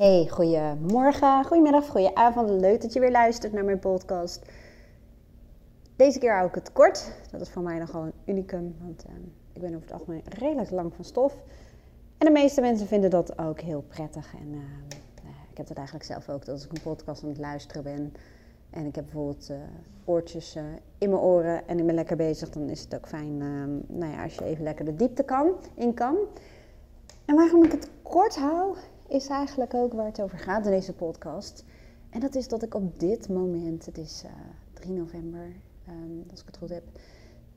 Hey, goedemorgen, goedemiddag, goedenavond. Leuk dat je weer luistert naar mijn podcast. Deze keer hou ik het kort. Dat is voor mij nog gewoon een unicum, want uh, ik ben over het algemeen redelijk lang van stof. En de meeste mensen vinden dat ook heel prettig. En uh, ik heb het eigenlijk zelf ook, dat als ik een podcast aan het luisteren ben en ik heb bijvoorbeeld uh, oortjes in mijn oren en ik ben lekker bezig, dan is het ook fijn nou ja, als je even lekker de diepte kan, in kan. En waarom ik het kort hou, is eigenlijk ook waar het over gaat in deze podcast. En dat is dat ik op dit moment, het is uh, 3 november, um, als ik het goed heb,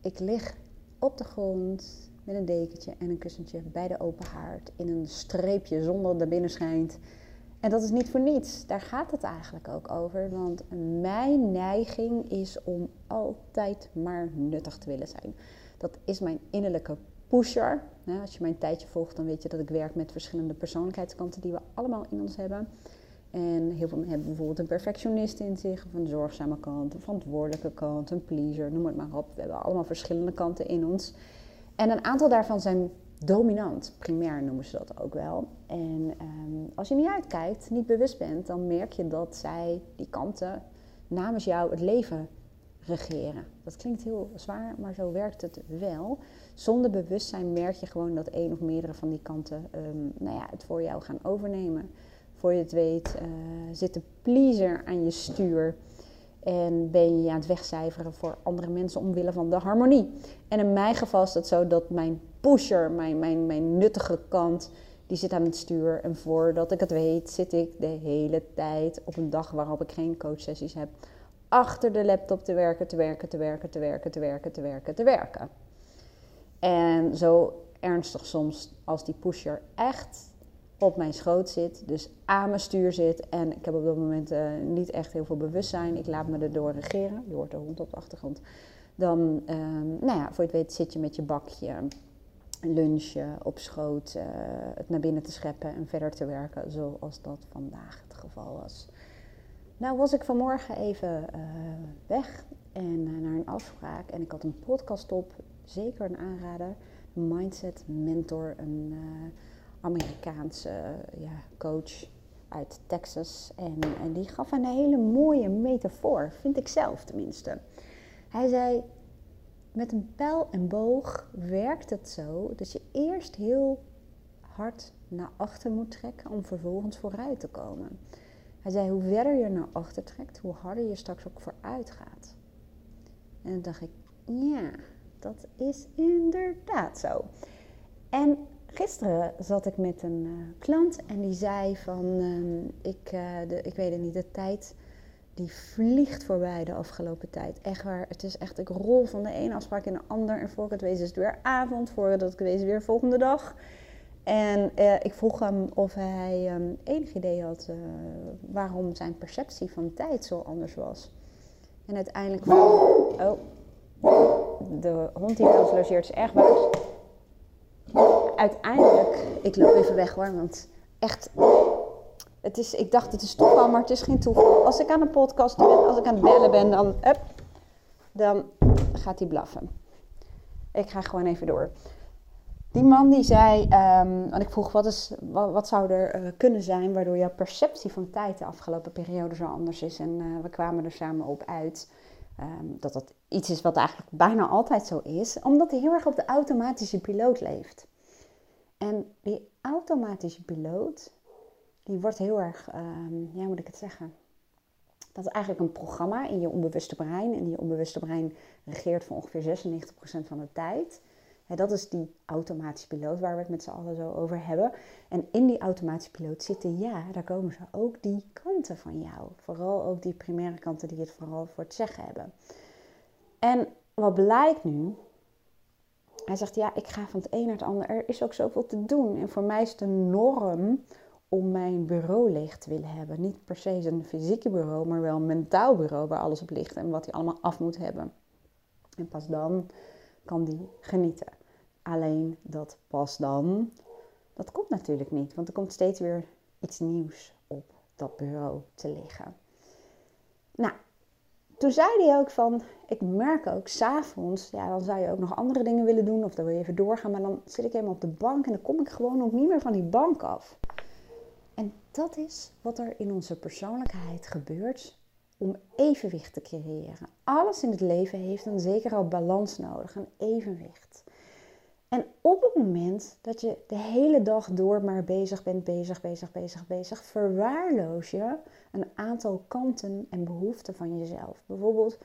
ik lig op de grond met een dekentje en een kussentje bij de open haard in een streepje zon dat er binnen schijnt. En dat is niet voor niets. Daar gaat het eigenlijk ook over. Want mijn neiging is om altijd maar nuttig te willen zijn. Dat is mijn innerlijke pusher. als je mijn tijdje volgt, dan weet je dat ik werk met verschillende persoonlijkheidskanten die we allemaal in ons hebben. En heel veel hebben bijvoorbeeld een perfectionist in zich, of een zorgzame kant, een verantwoordelijke kant, een pleaser, noem het maar op. We hebben allemaal verschillende kanten in ons. En een aantal daarvan zijn dominant, primair noemen ze dat ook wel. En um, als je niet uitkijkt, niet bewust bent, dan merk je dat zij die kanten namens jou het leven regeren. Dat klinkt heel zwaar, maar zo werkt het wel. Zonder bewustzijn merk je gewoon dat één of meerdere van die kanten um, nou ja, het voor jou gaan overnemen. Voor je het weet uh, zit een pleaser aan je stuur. En ben je aan het wegcijferen voor andere mensen omwille van de harmonie. En in mijn geval is het zo dat mijn pusher, mijn, mijn, mijn nuttige kant, die zit aan het stuur. En voordat ik het weet, zit ik de hele tijd op een dag waarop ik geen coachsessies heb, achter de laptop te werken, te werken, te werken, te werken, te werken, te werken, te werken. En zo ernstig soms als die pusher echt op mijn schoot zit, dus aan mijn stuur zit. En ik heb op dat moment uh, niet echt heel veel bewustzijn. Ik laat me erdoor regeren. Je hoort de hond op de achtergrond. Dan, um, nou ja, voor je het weet zit je met je bakje, lunchen op schoot, uh, het naar binnen te scheppen en verder te werken zoals dat vandaag het geval was. Nou was ik vanmorgen even uh, weg en naar een afspraak en ik had een podcast op zeker een aanrader. Mindset Mentor, een uh, Amerikaanse uh, ja, coach uit Texas. En, en die gaf een hele mooie metafoor, vind ik zelf tenminste. Hij zei, met een pijl en boog werkt het zo dat je eerst heel hard naar achter moet trekken om vervolgens vooruit te komen. Hij zei, hoe verder je naar achter trekt, hoe harder je straks ook vooruit gaat. En dan dacht ik, ja, dat is inderdaad zo. En gisteren zat ik met een uh, klant en die zei van, uh, ik, uh, de, ik weet het niet, de tijd die vliegt voorbij de afgelopen tijd. Echt waar, het is echt, ik rol van de ene afspraak in de ander en voor ik het weet is het weer avond, voor dat ik is weer volgende dag. En ik vroeg hem of hij um, enig idee had waarom zijn perceptie van tijd zo anders was. En uiteindelijk... Oh, de hond die bij ons logeert is boos. Uiteindelijk, ik loop even weg hoor, want echt, het is, ik dacht het is toeval, maar het is geen toeval. Als ik aan een podcast ben, als ik aan het bellen ben, dan, dan gaat hij blaffen. Ik ga gewoon even door. Die man die zei, um, want ik vroeg wat, is, wat, wat zou er uh, kunnen zijn waardoor jouw perceptie van tijd de afgelopen periode zo anders is. En uh, we kwamen er samen op uit Um, dat dat iets is wat eigenlijk bijna altijd zo is, omdat hij heel erg op de automatische piloot leeft. En die automatische piloot, die wordt heel erg, um, ja, moet ik het zeggen? Dat is eigenlijk een programma in je onbewuste brein. En die onbewuste brein regeert voor ongeveer 96% van de tijd. Dat is die automatische piloot waar we het met z'n allen zo over hebben. En in die automatische piloot zitten, ja, daar komen ze ook die kanten van jou. Vooral ook die primaire kanten die het vooral voor het zeggen hebben. En wat blijkt nu? Hij zegt, ja, ik ga van het een naar het ander. Er is ook zoveel te doen. En voor mij is de norm om mijn bureau leeg te willen hebben. Niet per se een fysieke bureau, maar wel een mentaal bureau waar alles op ligt en wat hij allemaal af moet hebben. En pas dan kan die genieten. Alleen dat pas dan, dat komt natuurlijk niet, want er komt steeds weer iets nieuws op dat bureau te liggen. Nou, toen zei hij ook van, ik merk ook s'avonds, ja, dan zou je ook nog andere dingen willen doen of dan wil je even doorgaan, maar dan zit ik helemaal op de bank en dan kom ik gewoon ook niet meer van die bank af. En dat is wat er in onze persoonlijkheid gebeurt om evenwicht te creëren. Alles in het leven heeft een zekere balans nodig, een evenwicht. En op het moment dat je de hele dag door maar bezig bent, bezig, bezig, bezig, bezig, verwaarloos je een aantal kanten en behoeften van jezelf. Bijvoorbeeld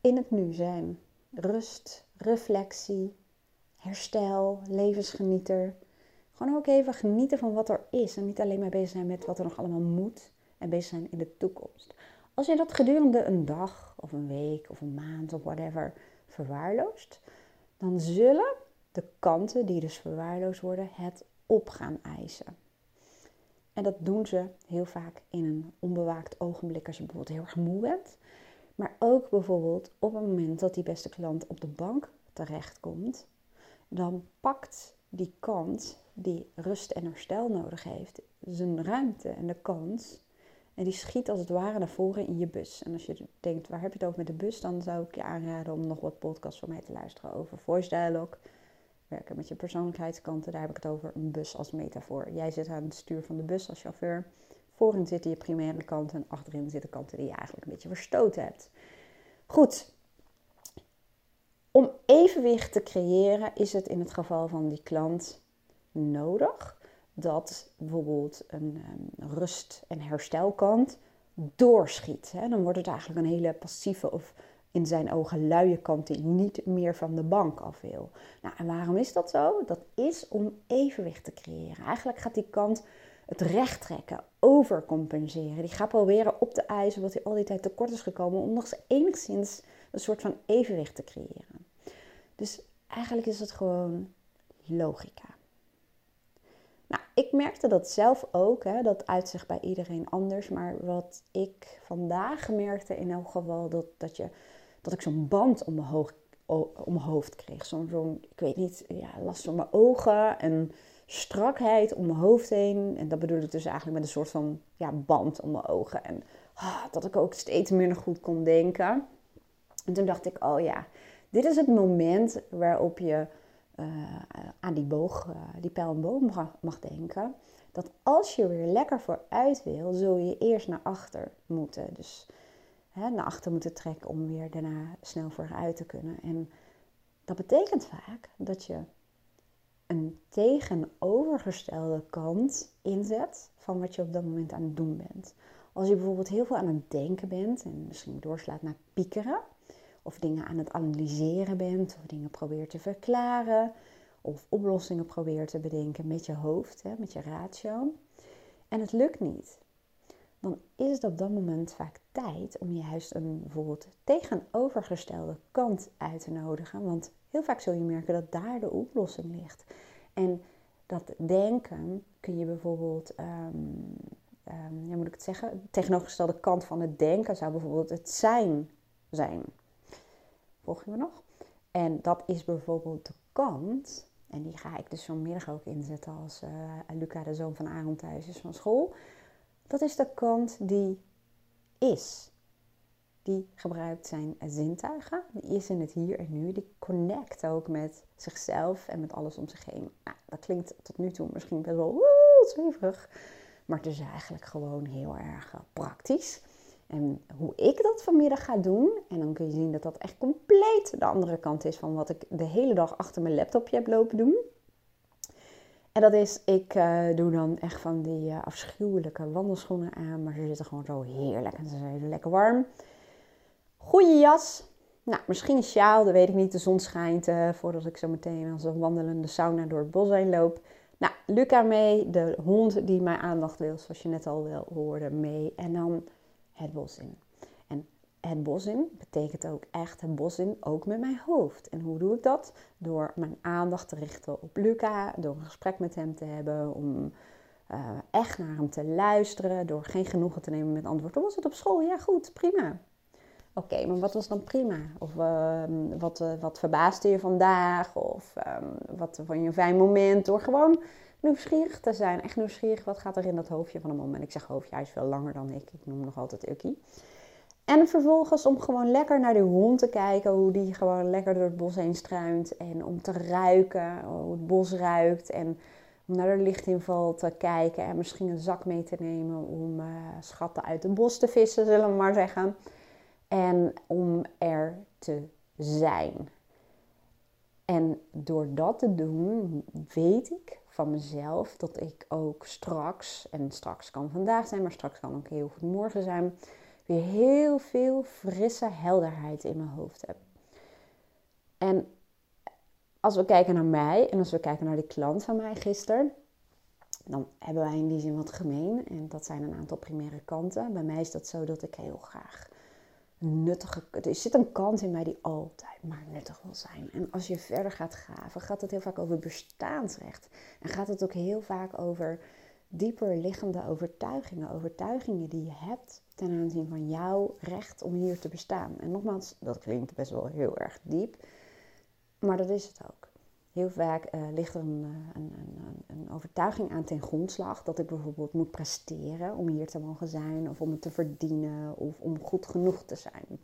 in het nu zijn, rust, reflectie, herstel, levensgenieter. Gewoon ook even genieten van wat er is en niet alleen maar bezig zijn met wat er nog allemaal moet en bezig zijn in de toekomst. Als je dat gedurende een dag of een week of een maand of whatever verwaarloost, dan zullen de kanten die dus verwaarloosd worden het op gaan eisen. En dat doen ze heel vaak in een onbewaakt ogenblik als je bijvoorbeeld heel erg moe bent. Maar ook bijvoorbeeld op het moment dat die beste klant op de bank terechtkomt, dan pakt die kant die rust en herstel nodig heeft, zijn ruimte en de kans. En die schiet als het ware naar voren in je bus. En als je denkt, waar heb je het over met de bus? Dan zou ik je aanraden om nog wat podcasts van mij te luisteren over voice dialogue. Werken met je persoonlijkheidskanten, daar heb ik het over een bus als metafoor. Jij zit aan het stuur van de bus als chauffeur. Voorin zitten je primaire kanten en achterin zitten kanten die je eigenlijk een beetje verstoten hebt. Goed. Om evenwicht te creëren is het in het geval van die klant nodig dat bijvoorbeeld een um, rust- en herstelkant doorschiet. Hè? Dan wordt het eigenlijk een hele passieve of in zijn ogen luie kant die niet meer van de bank af wil. Nou, en waarom is dat zo? Dat is om evenwicht te creëren. Eigenlijk gaat die kant het recht trekken, overcompenseren. Die gaat proberen op te eisen wat hij al die tijd tekort is gekomen om nog eens enigszins een soort van evenwicht te creëren. Dus eigenlijk is het gewoon logica. Nou, ik merkte dat zelf ook. Hè, dat uitzicht bij iedereen anders. Maar wat ik vandaag merkte in elk geval, dat, dat, je, dat ik zo'n band om mijn, om mijn hoofd kreeg. Zo'n, zo ik weet niet, ja, last van mijn ogen en strakheid om mijn hoofd heen. En dat bedoel ik dus eigenlijk met een soort van ja, band om mijn ogen. En ah, dat ik ook steeds minder goed kon denken. En toen dacht ik, oh ja, dit is het moment waarop je uh, aan die boog, uh, die pijl en boog mag, mag, denken. Dat als je weer lekker vooruit wil, zul je eerst naar achter moeten. Dus hè, naar achter moeten trekken om weer daarna snel vooruit te kunnen. En dat betekent vaak dat je een tegenovergestelde kant inzet van wat je op dat moment aan het doen bent. Als je bijvoorbeeld heel veel aan het denken bent en misschien doorslaat naar piekeren, of dingen aan het analyseren bent, of dingen probeert te verklaren, of oplossingen probeert te bedenken met je hoofd, hè, met je ratio, en het lukt niet, dan is het op dat moment vaak tijd om juist een bijvoorbeeld tegenovergestelde kant uit te nodigen. Want heel vaak zul je merken dat daar de oplossing ligt. En dat denken kun je bijvoorbeeld, um, ja, moet ik het zeggen, de tegenovergestelde kant van het denken zou bijvoorbeeld het zijn zijn. Volg je me nog? En dat is bijvoorbeeld de kant, en die ga ik dus vanmiddag ook inzetten als uh, Luca, de zoon van Aaron, thuis is van school. Dat is de kant die is. Die gebruikt zijn zintuigen. Die is in het hier en nu. Die connect ook met zichzelf en met alles om zich heen. Nou, dat klinkt tot nu toe misschien best wel zweverig. Maar het is eigenlijk gewoon heel erg eh, praktisch. En hoe ik dat vanmiddag ga doen, en dan kun je zien dat dat echt compleet de andere kant is van wat ik de hele dag achter mijn laptopje heb lopen doen. En dat is, ik uh, doe dan echt van die uh, afschuwelijke wandelschoenen aan, maar ze zitten gewoon zo heerlijk en ze zijn lekker warm. Goeie jas. Nou, misschien een sjaal, dat weet ik niet. De zon schijnt uh, voordat ik zo meteen als een wandelende sauna door het bos heen loop. Nou, Luca mee, de hond die mijn aandacht wil, zoals je net al wel hoorde, mee. En dan het bos in. Het bos in betekent ook echt het bos in, ook met mijn hoofd. En hoe doe ik dat? Door mijn aandacht te richten op Luca, door een gesprek met hem te hebben, om uh, echt naar hem te luisteren, door geen genoegen te nemen met antwoord. Hoe was het op school? Ja, goed, prima. Oké, maar wat was dan prima? Of uh, wat, uh, wat verbaasde je vandaag? Of um, wat vond je een fijn moment? Door gewoon nieuwsgierig te zijn. Echt nieuwsgierig, wat gaat er in dat hoofdje van een? En ik zeg hoofdje, hij is veel langer dan ik. Ik noem nog altijd Ukkie. En vervolgens om gewoon lekker naar die hond te kijken, hoe die gewoon lekker door het bos heen struint. En om te ruiken, hoe het bos ruikt. En om naar de lichtinval te kijken en misschien een zak mee te nemen om uh, schatten uit het bos te vissen, zullen we maar zeggen. En om er te zijn. En door dat te doen, weet ik van mezelf dat ik ook straks, en straks kan vandaag zijn, maar straks kan ook heel goed morgen zijn, weer heel veel frisse helderheid in mijn hoofd heb. En als we kijken naar mij en als we kijken naar die klant van mij gisteren, dan hebben wij in die zin wat gemeen. En dat zijn een aantal primaire kanten. Bij mij is dat zo dat ik heel graag nuttige. Er zit een kant in mij die altijd maar nuttig wil zijn. En als je verder gaat graven, gaat het heel vaak over bestaansrecht. En gaat het ook heel vaak over dieper liggende overtuigingen. Overtuigingen die je hebt ten aanzien van jouw recht om hier te bestaan. En nogmaals, dat klinkt best wel heel erg diep. Maar dat is het ook. Heel vaak uh, ligt er een, eh, een, een, een, overtuiging aan ten grondslag dat ik bijvoorbeeld moet presteren om hier te mogen zijn, of om het te verdienen, of om goed genoeg te zijn.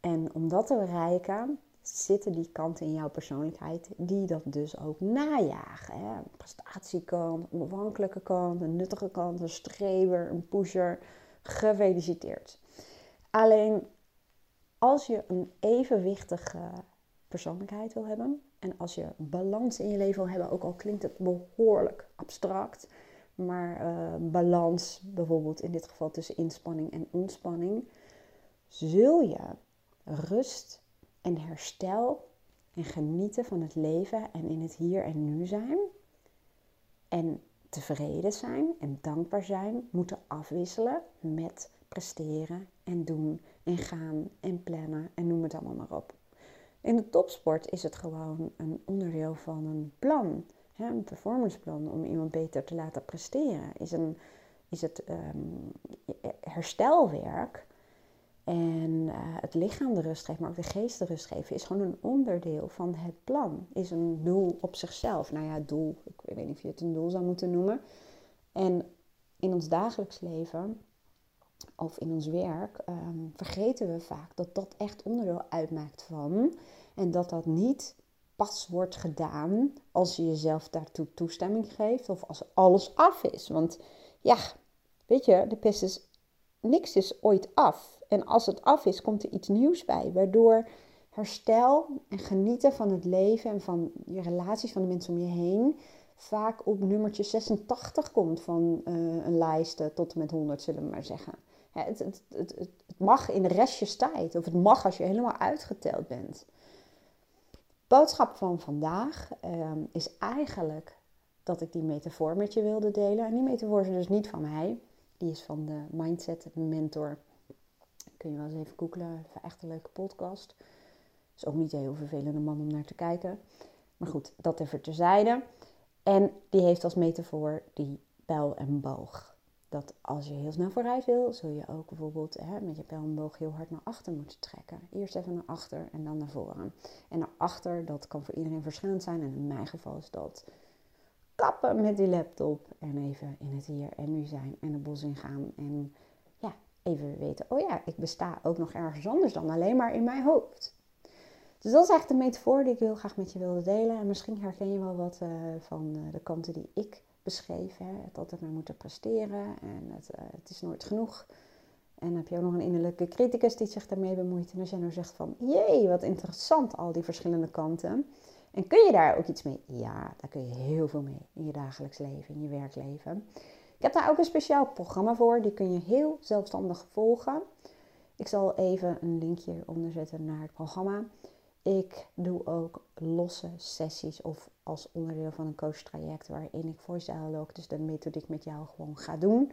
En om dat te bereiken, zitten die kanten in jouw persoonlijkheid die dat dus ook najagen. Hè? Prestatiekant, een kant, een nuttige kant, een streber, een pusher. Gefeliciteerd. Alleen als je een evenwichtige persoonlijkheid wil hebben. En als je balans in je leven wil hebben, ook al klinkt het behoorlijk abstract. Maar uh, balans, bijvoorbeeld in dit geval tussen inspanning en ontspanning, zul je rust en herstel en genieten van het leven en in het hier en nu zijn. En tevreden zijn en dankbaar zijn moeten afwisselen met presteren en doen en gaan en plannen en noem het allemaal maar op. In de topsport is het gewoon een onderdeel van een plan. Een performanceplan om iemand beter te laten presteren. Is, een, is het um, herstelwerk en uh, het lichaam de rust geven, maar ook de geest de rust geven, is gewoon een onderdeel van het plan. Is een doel op zichzelf. Nou ja, doel, ik weet niet of je het een doel zou moeten noemen. En in ons dagelijks leven of in ons werk um, vergeten we vaak dat dat echt onderdeel uitmaakt van. En dat dat niet pas wordt gedaan als je jezelf daartoe toestemming geeft of als alles af is. Want ja, weet je, de pest is, niks is ooit af. En als het af is, komt er iets nieuws bij, waardoor herstel en genieten van het leven en van je relaties, van de mensen om je heen, vaak op nummertje 86 komt van uh, een lijst tot en met 100, zullen we maar zeggen. het, het, het, mag in de restjestijd, of het mag als je helemaal uitgeteld bent. Boodschap van vandaag ehm, is eigenlijk dat ik die metafoor met je wilde delen. En die metafoor is dus niet van mij, die is van de Mindset Mentor. Kun je wel eens even googlen, echt een leuke podcast. Is ook niet een heel vervelende man om naar te kijken. Maar goed, dat even terzijde. En die heeft als metafoor die pijl en boog. Dat als je heel snel vooruit wil, zul je ook bijvoorbeeld hè, met je pijl en boog heel hard naar achter moeten trekken. Eerst even naar achter en dan naar voren. En naar achter, dat kan voor iedereen verschillend zijn. En in mijn geval is dat kappen met die laptop en even in het hier en nu zijn en het bos ingaan. En ja, even weten, oh ja, ik besta ook nog ergens anders dan alleen maar in mijn hoofd. Dus dat is eigenlijk de metafoor die ik heel graag met je wilde delen. En misschien herken je wel wat uh, van uh, de kanten die ik beschreef. Hè? Het altijd maar moeten presteren en het, uh, het is nooit genoeg. En heb je ook nog een innerlijke criticus die zich daarmee bemoeit. En als jij nou zegt van, jee, wat interessant, al die verschillende kanten. En kun je daar ook iets mee? Ja, daar kun je heel veel mee in je dagelijks leven, in je werkleven. Ik heb daar ook een speciaal programma voor, die kun je heel zelfstandig volgen. Ik zal even een linkje onder zetten naar het programma. Ik doe ook losse sessies of als onderdeel van een coach traject waarin ik voice dialogue, dus de methodiek met jou gewoon ga doen.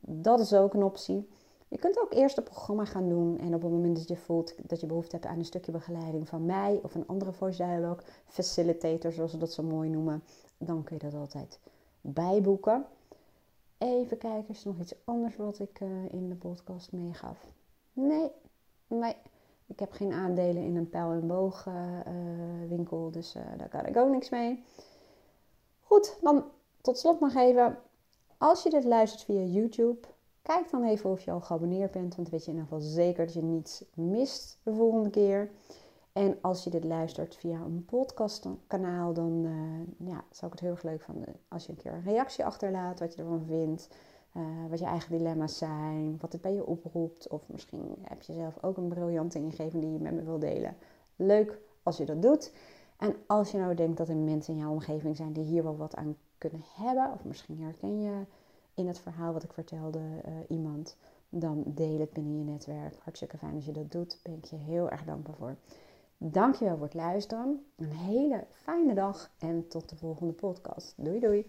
Dat is ook een optie. Je kunt ook eerst het programma gaan doen en op het moment dat je voelt dat je behoefte hebt aan een stukje begeleiding van mij of een andere voice dialogue facilitator, zoals ze dat zo mooi noemen, dan kun je dat altijd bijboeken. Even kijken, is er nog iets anders wat ik uh, in de podcast meegaf? Nee, nee. Ik heb geen aandelen in een pijl- en boogwinkel, uh, dus uh, daar kan ik ook niks mee. Goed, dan tot slot nog even. Als je dit luistert via YouTube, kijk dan even of je al geabonneerd bent. Want weet je in ieder geval zeker dat je niets mist de volgende keer. En als je dit luistert via een podcastkanaal, dan uh, ja, zou ik het heel erg leuk vinden als je een keer een reactie achterlaat, wat je ervan vindt, uh, wat je eigen dilemma's zijn, wat het bij je oproept. Of misschien heb je zelf ook een briljante ingeving die je met me wil delen. Leuk als je dat doet. En als je nou denkt dat er mensen in jouw omgeving zijn die hier wel wat aan kunnen hebben, of misschien herken je in het verhaal wat ik vertelde uh, iemand, dan deel het binnen je netwerk. Hartstikke fijn als je dat doet. Ben ik je heel erg dankbaar voor. Dankjewel voor het luisteren. Een hele fijne dag en tot de volgende podcast. Doei doei.